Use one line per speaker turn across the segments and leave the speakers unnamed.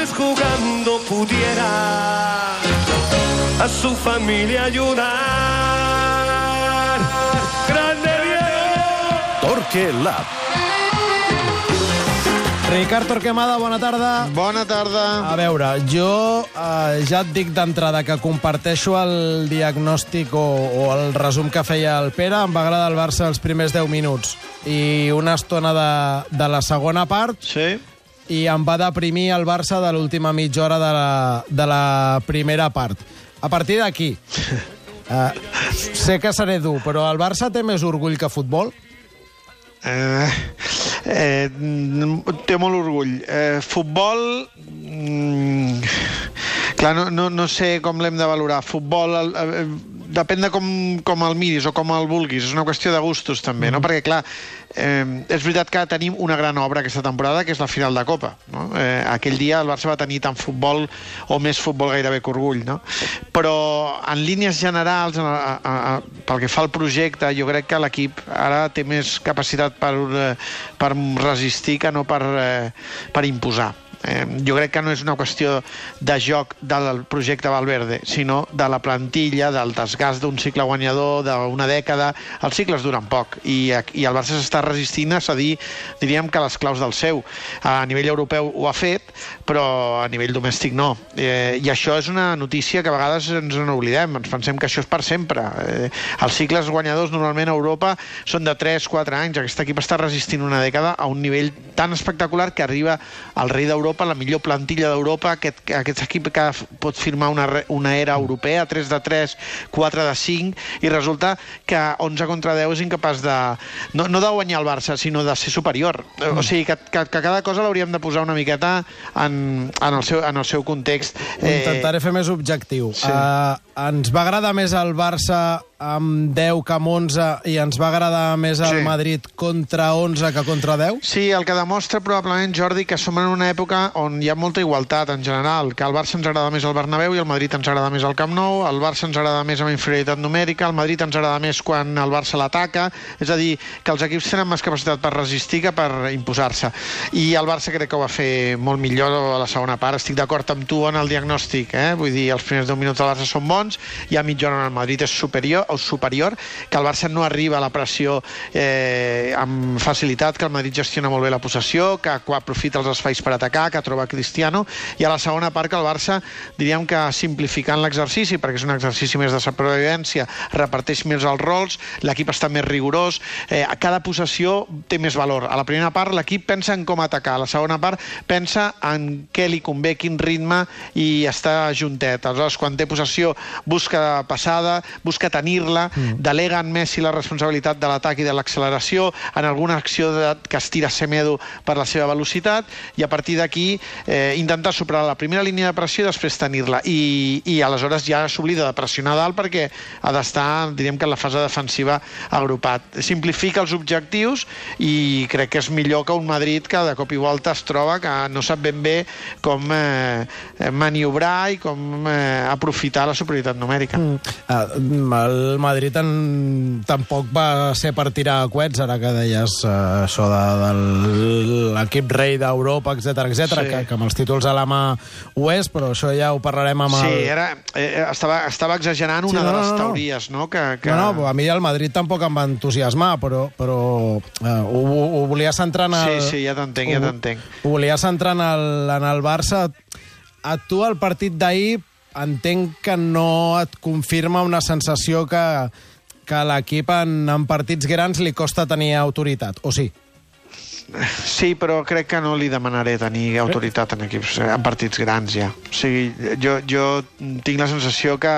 vez jugando pudiera a su familia ayudar. ¡Grande Diego!
Torque Lab.
Ricard Torquemada, bona tarda.
Bona tarda.
A veure, jo eh, ja et dic d'entrada que comparteixo el diagnòstic o, o el resum que feia el Pere. Em va agradar el Barça els primers 10 minuts i una estona de, de la segona part
Sí?
I em va deprimir el Barça de l'última mitja hora de la, de la primera part. A partir d'aquí, eh, sé que seré dur, però el Barça té més orgull que futbol?
Eh, eh, té molt orgull. Eh, futbol... Mm, clar, no, no, no sé com l'hem de valorar. Futbol... El, eh, depèn de com, com el miris o com el vulguis. És una qüestió de gustos, també, no? Perquè, clar, eh, és veritat que tenim una gran obra aquesta temporada, que és la final de Copa. No? Eh, aquell dia el Barça va tenir tant futbol o més futbol gairebé que orgull, no? Però en línies generals, a, a, a, pel que fa al projecte, jo crec que l'equip ara té més capacitat per, eh, per resistir que no per, eh, per imposar. Eh, jo crec que no és una qüestió de joc del projecte Valverde, sinó de la plantilla, del desgast d'un cicle guanyador, d'una dècada. Els cicles duren poc i, i el Barça s'està resistint a cedir, diríem que les claus del seu. A nivell europeu ho ha fet, però a nivell domèstic no. Eh, I això és una notícia que a vegades ens n'oblidem, ens pensem que això és per sempre. Eh, els cicles guanyadors normalment a Europa són de 3-4 anys. Aquest equip està resistint una dècada a un nivell tan espectacular que arriba al rei d'Europa, la millor plantilla d'Europa, aquest, aquest equip que pot firmar una, una era europea, 3 de 3, 4 de 5, i resulta que 11 contra 10 és incapaç de... No, no de guanyar el Barça, sinó de ser superior. Mm. O sigui, que, que, que cada cosa l'hauríem de posar una miqueta en, en, el, seu, en el seu context.
Intentaré fer més objectiu.
sí.
Uh, ens va agradar més el Barça amb 10 que amb 11 i ens va agradar més el
Sí.
Madrid contra 11 que contra 10?
Sí, el que demostra probablement, Jordi, que som en una època on hi ha molta igualtat en general, que al Barça ens agrada més el Bernabéu i al Madrid ens agrada més el Camp Nou, al Barça ens agrada més amb inferioritat numèrica, al Madrid ens agrada més quan el Barça l'ataca, és a dir, que els equips tenen més capacitat per resistir que per imposar-se. I el Barça crec que ho va fer molt millor a la segona part, estic d'acord amb tu en el diagnòstic, eh? vull dir, els primers 10 minuts del Barça són bons, i a mitja hora en el Madrid és superior, o superior, que el Barça no arriba a la pressió eh, amb facilitat, que el Madrid gestiona molt bé la possessió, que aprofita els espais per atacar, que troba Cristiano, i a la segona part que el Barça, diríem que simplificant l'exercici, perquè és un exercici més de supervivència, reparteix més els rols, l'equip està més rigorós, eh, cada possessió té més valor. A la primera part l'equip pensa en com atacar, a la segona part pensa en què li convé, quin ritme, i està juntet. Aleshores, quan té possessió, busca passada, busca tenir-la, mm. delega en Messi la responsabilitat de l'atac i de l'acceleració, en alguna acció de, que estira Semedo per la seva velocitat, i a partir d'aquí eh, intentar superar la primera línia de pressió i després tenir-la. I, I aleshores ja s'oblida de pressionar dalt perquè ha d'estar, diríem que en la fase defensiva agrupat. Simplifica els objectius i crec que és millor que un Madrid que de cop i volta es troba que no sap ben bé com eh, maniobrar i com eh, aprofitar la superioritat numèrica. Mm.
Uh, el Madrid en, tampoc va ser per tirar coets, ara que deies uh, això de, de l'equip rei d'Europa, etc etc,
Sí.
que, que amb els títols a la mà ho és, però això ja ho parlarem amb
Sí,
el...
era, eh, estava, estava exagerant
Sí,
una
no,
de les
no, no.
teories, no? Que, que...
No, no, a mi el Madrid tampoc em va entusiasmar, però, però uh, ho, ho volia centrar en el...
Sí, sí, ja t'entenc, ja t'entenc.
Ho volia centrar en el, en el Barça. A tu el partit d'ahir entenc que no et confirma una sensació que, que l'equip en, en partits grans li costa tenir autoritat, o sí?
Sí, però crec que no li demanaré tenir autoritat en equips, en partits grans ja. O sigui, jo, jo tinc la sensació que...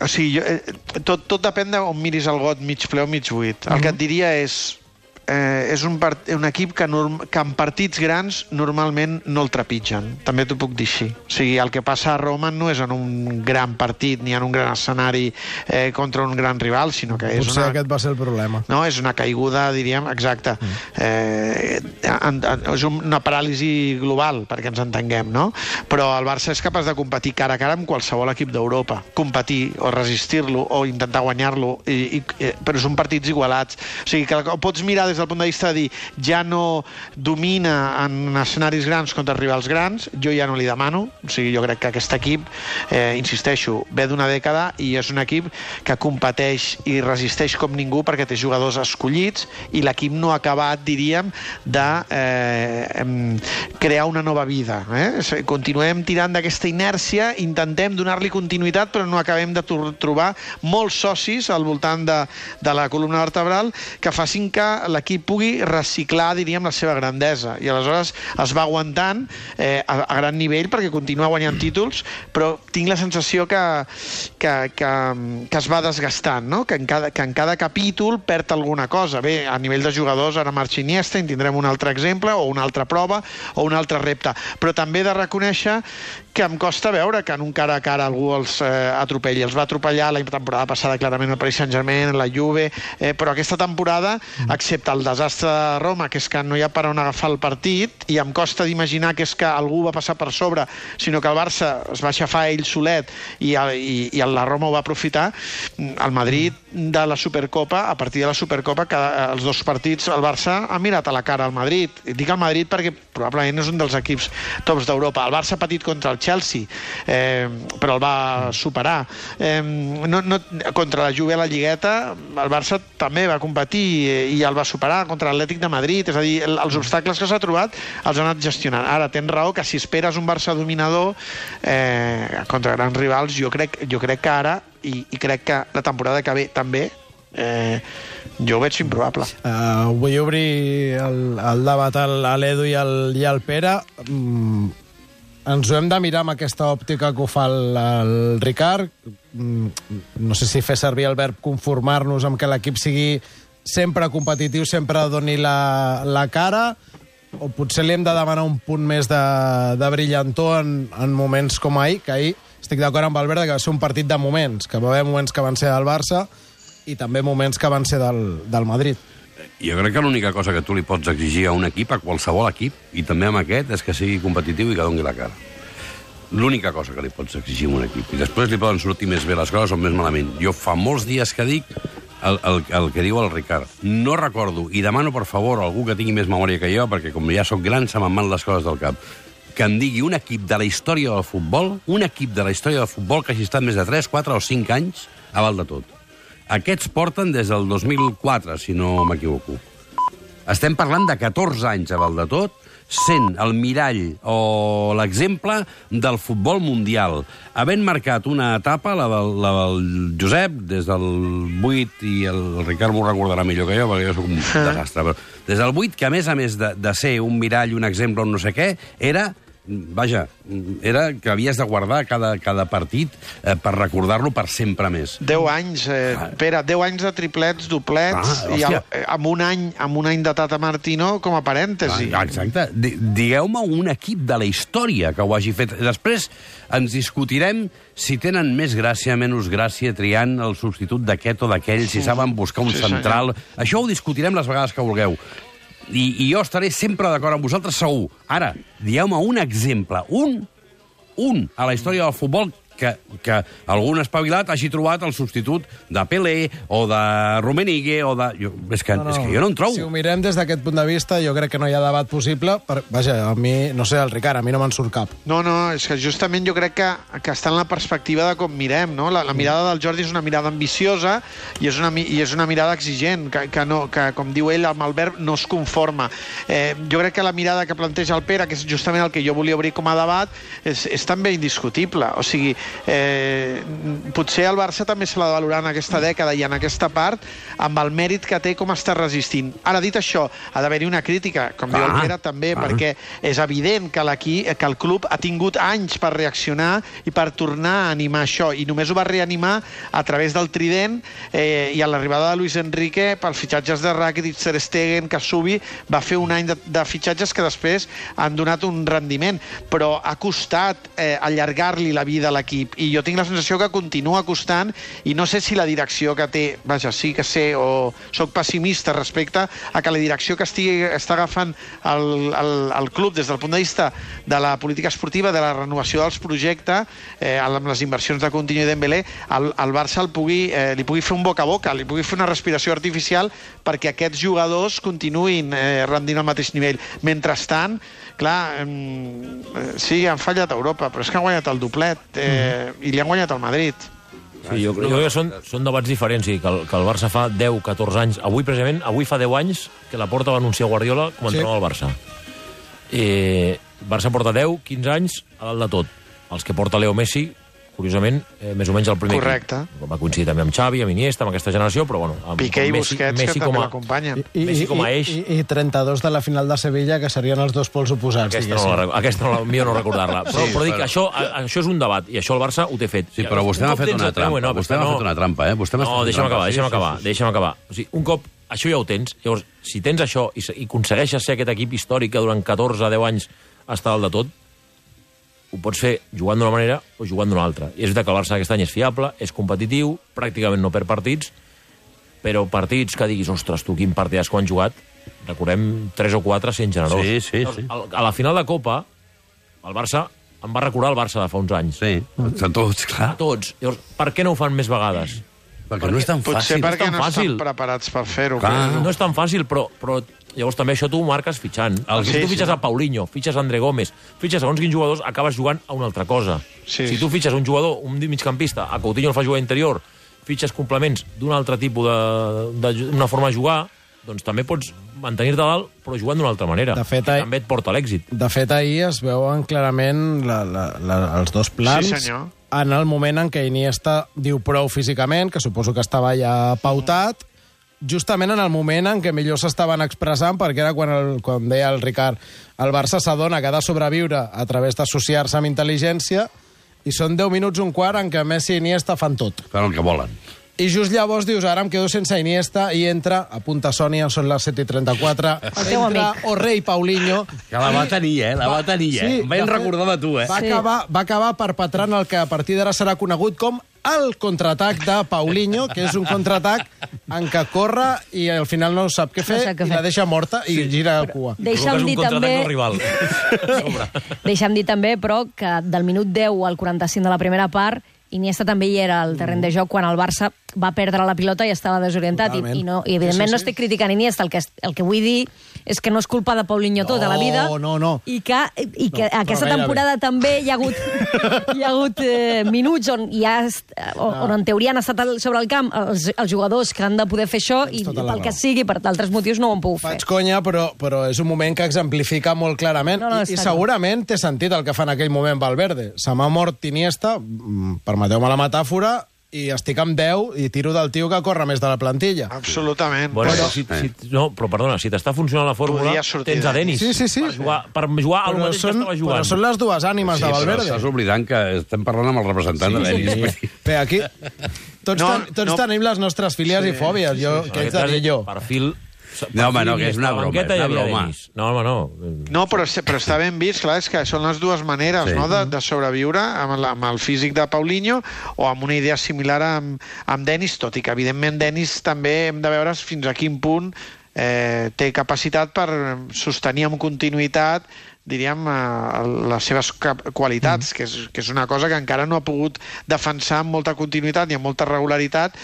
O sigui, jo, eh, tot, tot depèn d'on miris el got mig ple o mig buit. El que et diria és... Eh, és un, part, un equip que, norm, que en partits grans normalment no el trepitgen. També t'ho puc dir així. O sigui, el que passa a Roma no és en un gran partit ni en un gran escenari eh, contra un gran rival, sinó que és
Potser
una...
aquest va ser el problema.
No, és una caiguda, diríem, exacte. Eh, en, en, és una paràlisi global, perquè ens entenguem, no? Però el Barça és capaç de competir cara a cara amb qualsevol equip d'Europa. Competir o resistir-lo o intentar guanyar-lo, i, i, eh, però són partits igualats. O sigui, que ho pots mirar des des del punt de vista de dir ja no domina en escenaris grans contra rivals grans, jo ja no li demano, o sigui, jo crec que aquest equip, eh, insisteixo, ve d'una dècada i és un equip que competeix i resisteix com ningú perquè té jugadors escollits i l'equip no ha acabat, diríem, de eh, crear una nova vida. Eh? Continuem tirant d'aquesta inèrcia, intentem donar-li continuïtat, però no acabem de trobar molts socis al voltant de, de la columna vertebral que facin que l'equip pugui reciclar, diríem, la seva grandesa. I aleshores es va aguantant eh, a, a gran nivell perquè continua guanyant títols, però tinc la sensació que, que, que, que es va desgastant, no? que, en cada, que en cada capítol perd alguna cosa. Bé, a nivell de jugadors, ara marxa Iniesta, en tindrem un altre exemple, o una altra prova, o un altre repte. Però també de reconèixer que em costa veure que en un cara a cara algú els eh, atropelli. Els va atropellar la temporada passada clarament el Paris Saint-Germain, la Juve, eh, però aquesta temporada, excepte el desastre de Roma, que és que no hi ha per on agafar el partit, i em costa d'imaginar que és que algú va passar per sobre, sinó que el Barça es va aixafar ell solet i, i, i la Roma ho va aprofitar, el Madrid de la Supercopa, a partir de la Supercopa, cada, els dos partits, el Barça ha mirat a la cara al Madrid. Dic el Madrid perquè probablement és un dels equips tops d'Europa. El Barça ha patit contra el Chelsea, eh, però el va superar. Eh, no, no, contra la Juve a la Lligueta, el Barça també va competir i el va superar contra l'Atlètic de Madrid. És a dir, els obstacles que s'ha trobat els ha anat gestionant. Ara, tens raó que si esperes un Barça dominador eh, contra grans rivals, jo crec, jo crec que ara, i, i crec que la temporada que ve també, eh, jo ho veig improbable.
Uh, vull obrir el, el debat a l'Edu i, el, i el Pere. Mm, ens ho hem de mirar amb aquesta òptica que ho fa el, el Ricard. Mm, no sé si fer servir el verb conformar-nos amb que l'equip sigui sempre competitiu, sempre doni la, la cara, o potser li hem de demanar un punt més de, de brillantor en, en moments com ahir, que ahir estic d'acord amb Valverde que va ser un partit de moments, que va haver moments que van ser del Barça i també moments que van ser del, del Madrid.
Jo crec que l'única cosa que tu li pots exigir a un equip, a qualsevol equip, i també amb aquest, és que sigui competitiu i que doni la cara. L'única cosa que li pots exigir a un equip. I després li poden sortir més bé les coses o més malament. Jo fa molts dies que dic el, el, el que diu el Ricard. No recordo, i demano, per favor, algú que tingui més memòria que jo, perquè com ja sóc gran, se me'n les coses del cap, que em digui un equip de la història del futbol, un equip de la història del futbol que hagi estat més de 3, 4 o 5 anys a val de tot. Aquests porten des del 2004, si no m'equivoco. Estem parlant de 14 anys a val de tot, sent el mirall o l'exemple del futbol mundial, havent marcat una etapa, la del, la del Josep, des del 8, i el Ricard m'ho recordarà millor que jo, perquè jo sóc un desastre, però des del 8, que a més a més de, de ser un mirall, un exemple, un no sé què, era vaja, era que havies de guardar cada, cada partit eh, per recordar-lo per sempre més.
10 anys, eh, ah. Pere, 10 anys de triplets, doblets, ah, i eh, amb, un any, amb un any de Tata Martino com a parèntesi.
Ah, exacte. Digueu-me un equip de la història que ho hagi fet. Després ens discutirem si tenen més gràcia, menys gràcia, triant el substitut d'aquest o d'aquell, si saben buscar un sí, central... Senyor. Això ho discutirem les vegades que vulgueu i, i jo estaré sempre d'acord amb vosaltres, segur. Ara, dieu-me un exemple, un, un a la història del futbol que, que algun espavilat hagi trobat el substitut de Pelé o de Rummenigge o de... Jo, és, que, no, no. és que jo no en trobo.
Si ho mirem des d'aquest punt de vista, jo crec que no hi ha debat possible. Per, vaja, a mi, no sé, el Ricard, a mi no me'n surt cap.
No, no, és que justament jo crec que, que està en la perspectiva de com mirem, no? La, la mirada del Jordi és una mirada ambiciosa i és una, i és una mirada exigent, que, que, no, que com diu ell, amb el verb no es conforma. Eh, jo crec que la mirada que planteja el Pere, que és justament el que jo volia obrir com a debat, és, és també indiscutible. O sigui, eh, potser el Barça també se l'ha de valorar en aquesta dècada i en aquesta part amb el mèrit que té com està resistint. Ara, dit això, ha d'haver-hi una crítica, com ah, diu el Pere també, ah. perquè és evident que, que el club ha tingut anys per reaccionar i per tornar a animar això, i només ho va reanimar a través del trident eh, i a l'arribada de Luis Enrique pels fitxatges de Rakitic, Ter Stegen, Kasubi, va fer un any de, de fitxatges que després han donat un rendiment, però ha costat eh, allargar-li la vida a l'equip l'equip. I jo tinc la sensació que continua costant i no sé si la direcció que té, vaja, sí que sé o sóc pessimista respecte a que la direcció que estigui, està agafant el, el, el club des del punt de vista de la política esportiva, de la renovació dels projectes, eh, amb les inversions de Coutinho i Dembélé, el, el Barça el pugui, eh, li pugui fer un boca a boca, li pugui fer una respiració artificial perquè aquests jugadors continuïn eh, rendint al mateix nivell. Mentrestant, clar, eh, sí, han fallat a Europa, però és que han guanyat el doblet eh, i li han guanyat al Madrid.
Sí, jo, crec que són, són debats diferents, i que el, que el Barça fa 10-14 anys, avui precisament, avui fa 10 anys que la Porta va anunciar Guardiola com a
Sí.
entrenador del Barça. Eh, Barça porta 10-15 anys a dalt de tot. Els que porta Leo Messi, curiosament, eh, més o menys el primer
Correcte.
equip. Va coincidir també amb Xavi, amb Iniesta, amb aquesta generació, però bueno... Amb,
Piqué i
amb Messi,
Busquets,
Messi
que
com
també
a,
l'acompanyen.
I,
Messi com a
i,
eix.
i, i 32 de la final de Sevilla, que serien els dos pols oposats,
Aquesta no, la, aquesta no la, millor no recordar-la. Però,
Sí,
però dic,
però-
això, a- això és un debat, i això el Barça ho té fet.
Sí, però vostè m'ha fet una trampa.
no,
Vostè m'ha
no-
fet una trampa, eh? Vostè m'ha
No,
fet
deixa'm acabar,
Sí,
deixa'm
sí,
acabar,
sí, sí.
deixa'm acabar. O sigui, un cop això ja ho tens, llavors, si tens això i, i aconsegueixes ser aquest equip històric que durant 14 10 anys està dalt de tot, ho pots fer jugant d'una manera o jugant d'una altra. I és veritat que el Barça aquest any és fiable, és competitiu, pràcticament no perd partits, però partits que diguis, ostres, tu quin partidàs que han jugat, recordem 3 o 4 sent generós.
Sí, sí,
Llavors,
sí.
A la final de Copa, el Barça em va recordar el Barça de fa uns anys.
Sí, són tots, clar.
A tots. Llavors, per què no ho fan més vegades?
Perquè no és tan
Potser
fàcil.
perquè
tan
no
fàcil.
estan preparats per fer-ho. Però-
No és tan fàcil, però, però llavors també això tu ho marques fitxant.
El-
si
Sí,
tu fitxes
sí.
a Paulinho, fitxes a André Gómez, fitxes segons quins jugadors, acabes jugant a una altra cosa.
Sí.
Si tu fitxes un jugador, un migcampista, a Coutinho el fa jugar interior, fitxes complements d'un altre tipus de, de, d'una forma de jugar, doncs també pots mantenir-te dalt, però jugant d'una altra manera.
De fet, eh,
també et porta l'èxit.
De fet, ahir es veuen clarament la, la, la, els dos plans
Sí, senyor.
en el moment en què Iniesta diu prou físicament, que suposo que estava ja pautat, justament en el moment en què millor s'estaven expressant, perquè era quan, el, quan deia el Ricard, el Barça s'adona que ha de sobreviure a través d'associar-se amb intel·ligència, i són 10 minuts, un quart, en què Messi i Iniesta fan tot.
Fan el que volen.
I just llavors dius, ara em quedo sense Iniesta, i entra, apunta Sònia, són les 7 i 34,
teu
entra
amic.
Orrei Paulinho,
Que la va tenir, eh? La va tenir, eh?
Sí,
recordar de tu, eh?
Va, acabar, va acabar perpetrant el que a partir d'ara serà conegut com el contraatac de Paulinho, que és un contraatac en què corre i al final no sap què fer,
sap què
i la
fer.
deixa morta i gira el cua.
Deixa'm dir també...
rival.
Deixa'm dir també, però, que del minut 10 al 45 de la primera part, Iniesta també hi era al terreny de joc quan el Barça va perdre la pilota i estava desorientat. I,
Totalment.
i, no, i evidentment
Sí, sí,
no
sí.
estic criticant Iniesta, el que, el que vull dir és que no és culpa de Paulinho tot a la
No,
vida.
no, no.
I que, i que
No,
aquesta
gairebé.
temporada també hi ha hagut, hi ha hagut eh, minuts on, hi ha, on, on en teoria han estat sobre el camp els, els jugadors que han de poder fer això i
tota la
pel que
raó.
sigui, per d'altres motius, no ho han pogut fer.
Faig conya, però, però és un moment que exemplifica molt clarament.
No, no,
I, I segurament té sentit el que fa en aquell moment Valverde. Se m'ha mort Iniesta, mm, permeteu-me la metàfora, i estic amb 10 i tiro del tio que corre més de la plantilla.
Absolutament.
Bueno,
Però-
si, si, no, però perdona, si t'està funcionant la fórmula, tens a
Denis.
Sí, sí, sí.
Per jugar, per jugar
Però
mateix
són,
que estava jugant.
però són les dues ànimes
Sí,
de Valverde.
estàs oblidant que estem parlant amb el representant de Denis.
Bé, aquí tots,
No,
ten, tots
no.
tenim les nostres filies sí, i fòbies. Jo, sí, què ets de dir jo?
Perfil...
No, home, no, que és una
la
broma,
banqueta
és una broma.
No, home, no.
No, però, però està ben vist, clar, és que són les dues maneres
Sí.
no, de, de sobreviure amb, el, amb el físic de Paulinho o amb una idea similar amb, amb Denis, tot i que, evidentment, Denis també hem de veure fins a quin punt eh, té capacitat per sostenir amb continuïtat diríem, eh, les seves qualitats, mm. que, és, que és una cosa que encara no ha pogut defensar amb molta continuïtat i amb molta regularitat,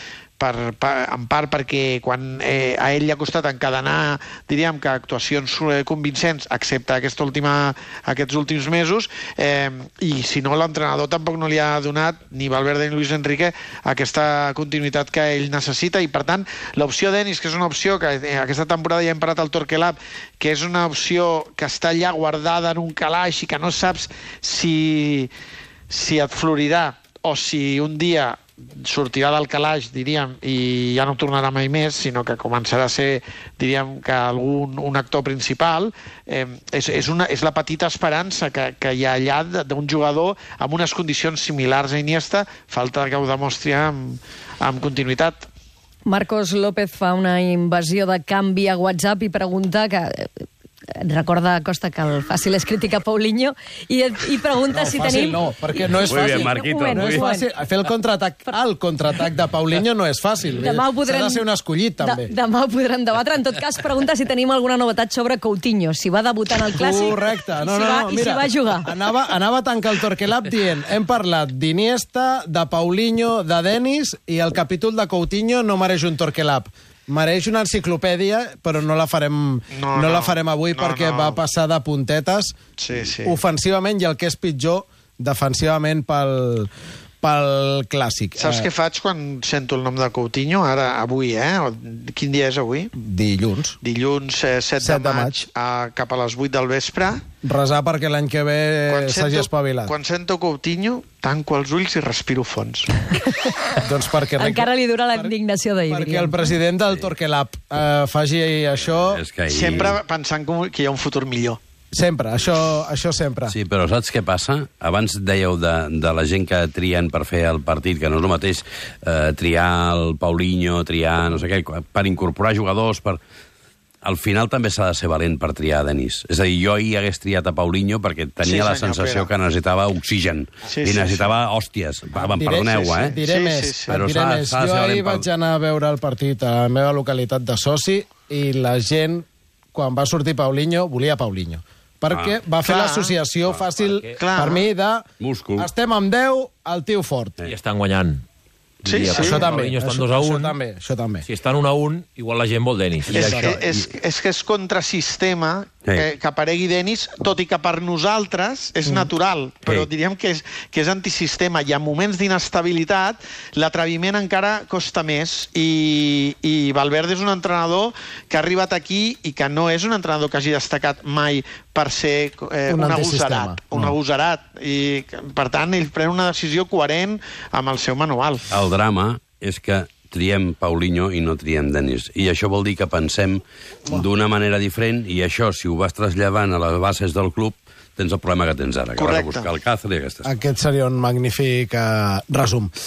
per, per, en part perquè quan eh, a ell li ha costat encadenar, diríem que actuacions eh, convincents, excepte aquesta última, aquests últims mesos, eh, i si no l'entrenador tampoc no li ha donat, ni Valverde ni Luis Enrique, aquesta continuïtat que ell necessita, i per tant, l'opció Denis, que és una opció que eh, aquesta temporada ja hem parat al Torquelab, que és una opció que està allà guardada en un calaix i que no saps si, si et florirà o si un dia sortirà del calaix, diríem, i ja no tornarà mai més, sinó que començarà a ser, diríem, que algun un actor principal, eh, és, és, una, és la petita esperança que, que hi ha allà d'un jugador amb unes condicions similars a Iniesta, falta que ho demostri amb, amb continuïtat.
Marcos López fa una invasió de canvi a WhatsApp i pregunta que recorda Costa que el fàcil és criticar Paulinho i, i pregunta
No,
si
fàcil
tenim...
no, perquè no és
Muy bien,
fàcil.
Marquito,
moment,
No és fàcil. Fer el contraatac, el contraatac de Paulinho no és fàcil.
Demà ho podrem...
S'ha de ser un escollit, també.
De, demà ho podrem debatre. En tot cas, pregunta si tenim alguna novetat sobre Coutinho, si va debutar en el Clàssic
Correcte. No,
i, si
no,
va,
no,
i
mira,
si va jugar.
Anava, anava a tancar el Torquelab dient hem parlat d'Iniesta, de Paulinho, de Denis i el capítol de Coutinho no mereix un Torquelab. Mereix una enciclopèdia, però no la farem, no,
No,
no, la farem avui
No,
perquè
no.
va passar de puntetes
Sí, sí.
ofensivament i el que és pitjor, defensivament pel, pel clàssic.
Saps
Eh,
què faig quan sento el nom de Coutinho? Ara, avui, eh? Quin dia és avui?
Dilluns.
Dilluns eh, 7,
Set
de
de
maig,
maig.
a, cap a les 8 del vespre.
Resar perquè l'any que ve s'hagi espavilat.
quan sento Coutinho, tanco els ulls i respiro fons.
Doncs perquè...
Encara li dura la indignació d'ahir,
Perquè
diríem.
el president del Torquelab eh, faci això...
És que ahir...
Sempre pensant que que hi ha un futur millor.
Sempre, això, això sempre.
Sí, però saps què passa? Abans dèieu de, de la gent que trien per fer el partit, que no és el mateix eh, triar el Paulinho, triar no sé què, per incorporar jugadors, per... Al final també s'ha de ser valent per triar Denis. És a dir, jo ahir hagués triat a Paulinho perquè tenia
Sí,
la sensació
Pere.
que necessitava oxigen.
Sí,
I
sí,
necessitava hòsties. Va, va,
Diré-
perdoneu,
sí, sí.
eh?
Diré
Sí,
més,
sí, sí.
Però
diré més. Jo ahir
pel-
vaig anar a veure el partit a la meva localitat de soci i la gent, quan va sortir Paulinho, volia Paulinho. Perquè
Ah.
va fer l'associació fàcil,
perquè-
Clar.
per mi, de...
Múscul.
Estem amb 10, el tio fort.
I estan guanyant.
Sí,
Diria,
sí.
Això també,
Paulinho estan
això,
2 a
això
1.
també, això també.
Si estan 1 a 1, igual la gent vol Denis.
És,
això-
que, és, és que és contrasistema
Sí.
que, que aparegui Denis, tot i que per nosaltres és natural, però
Sí.
diríem que és, que és antisistema. I en moments d'inestabilitat l'atreviment encara costa més i, i Valverde és un entrenador que ha arribat aquí i que no és un entrenador que hagi destacat mai per ser eh,
Un
un, agosarat. Un
No.
agosarat. I, per tant, ell pren una decisió coherent amb el seu manual.
El drama és que triem Paulinho i no triem Denis. I això vol dir que pensem d'una manera diferent i això, si ho vas traslladant a les bases del club, tens el problema que tens ara, que vas a
Correcte.
buscar el Cáceres i aquestes
Aquest seria un magnífic eh, resum.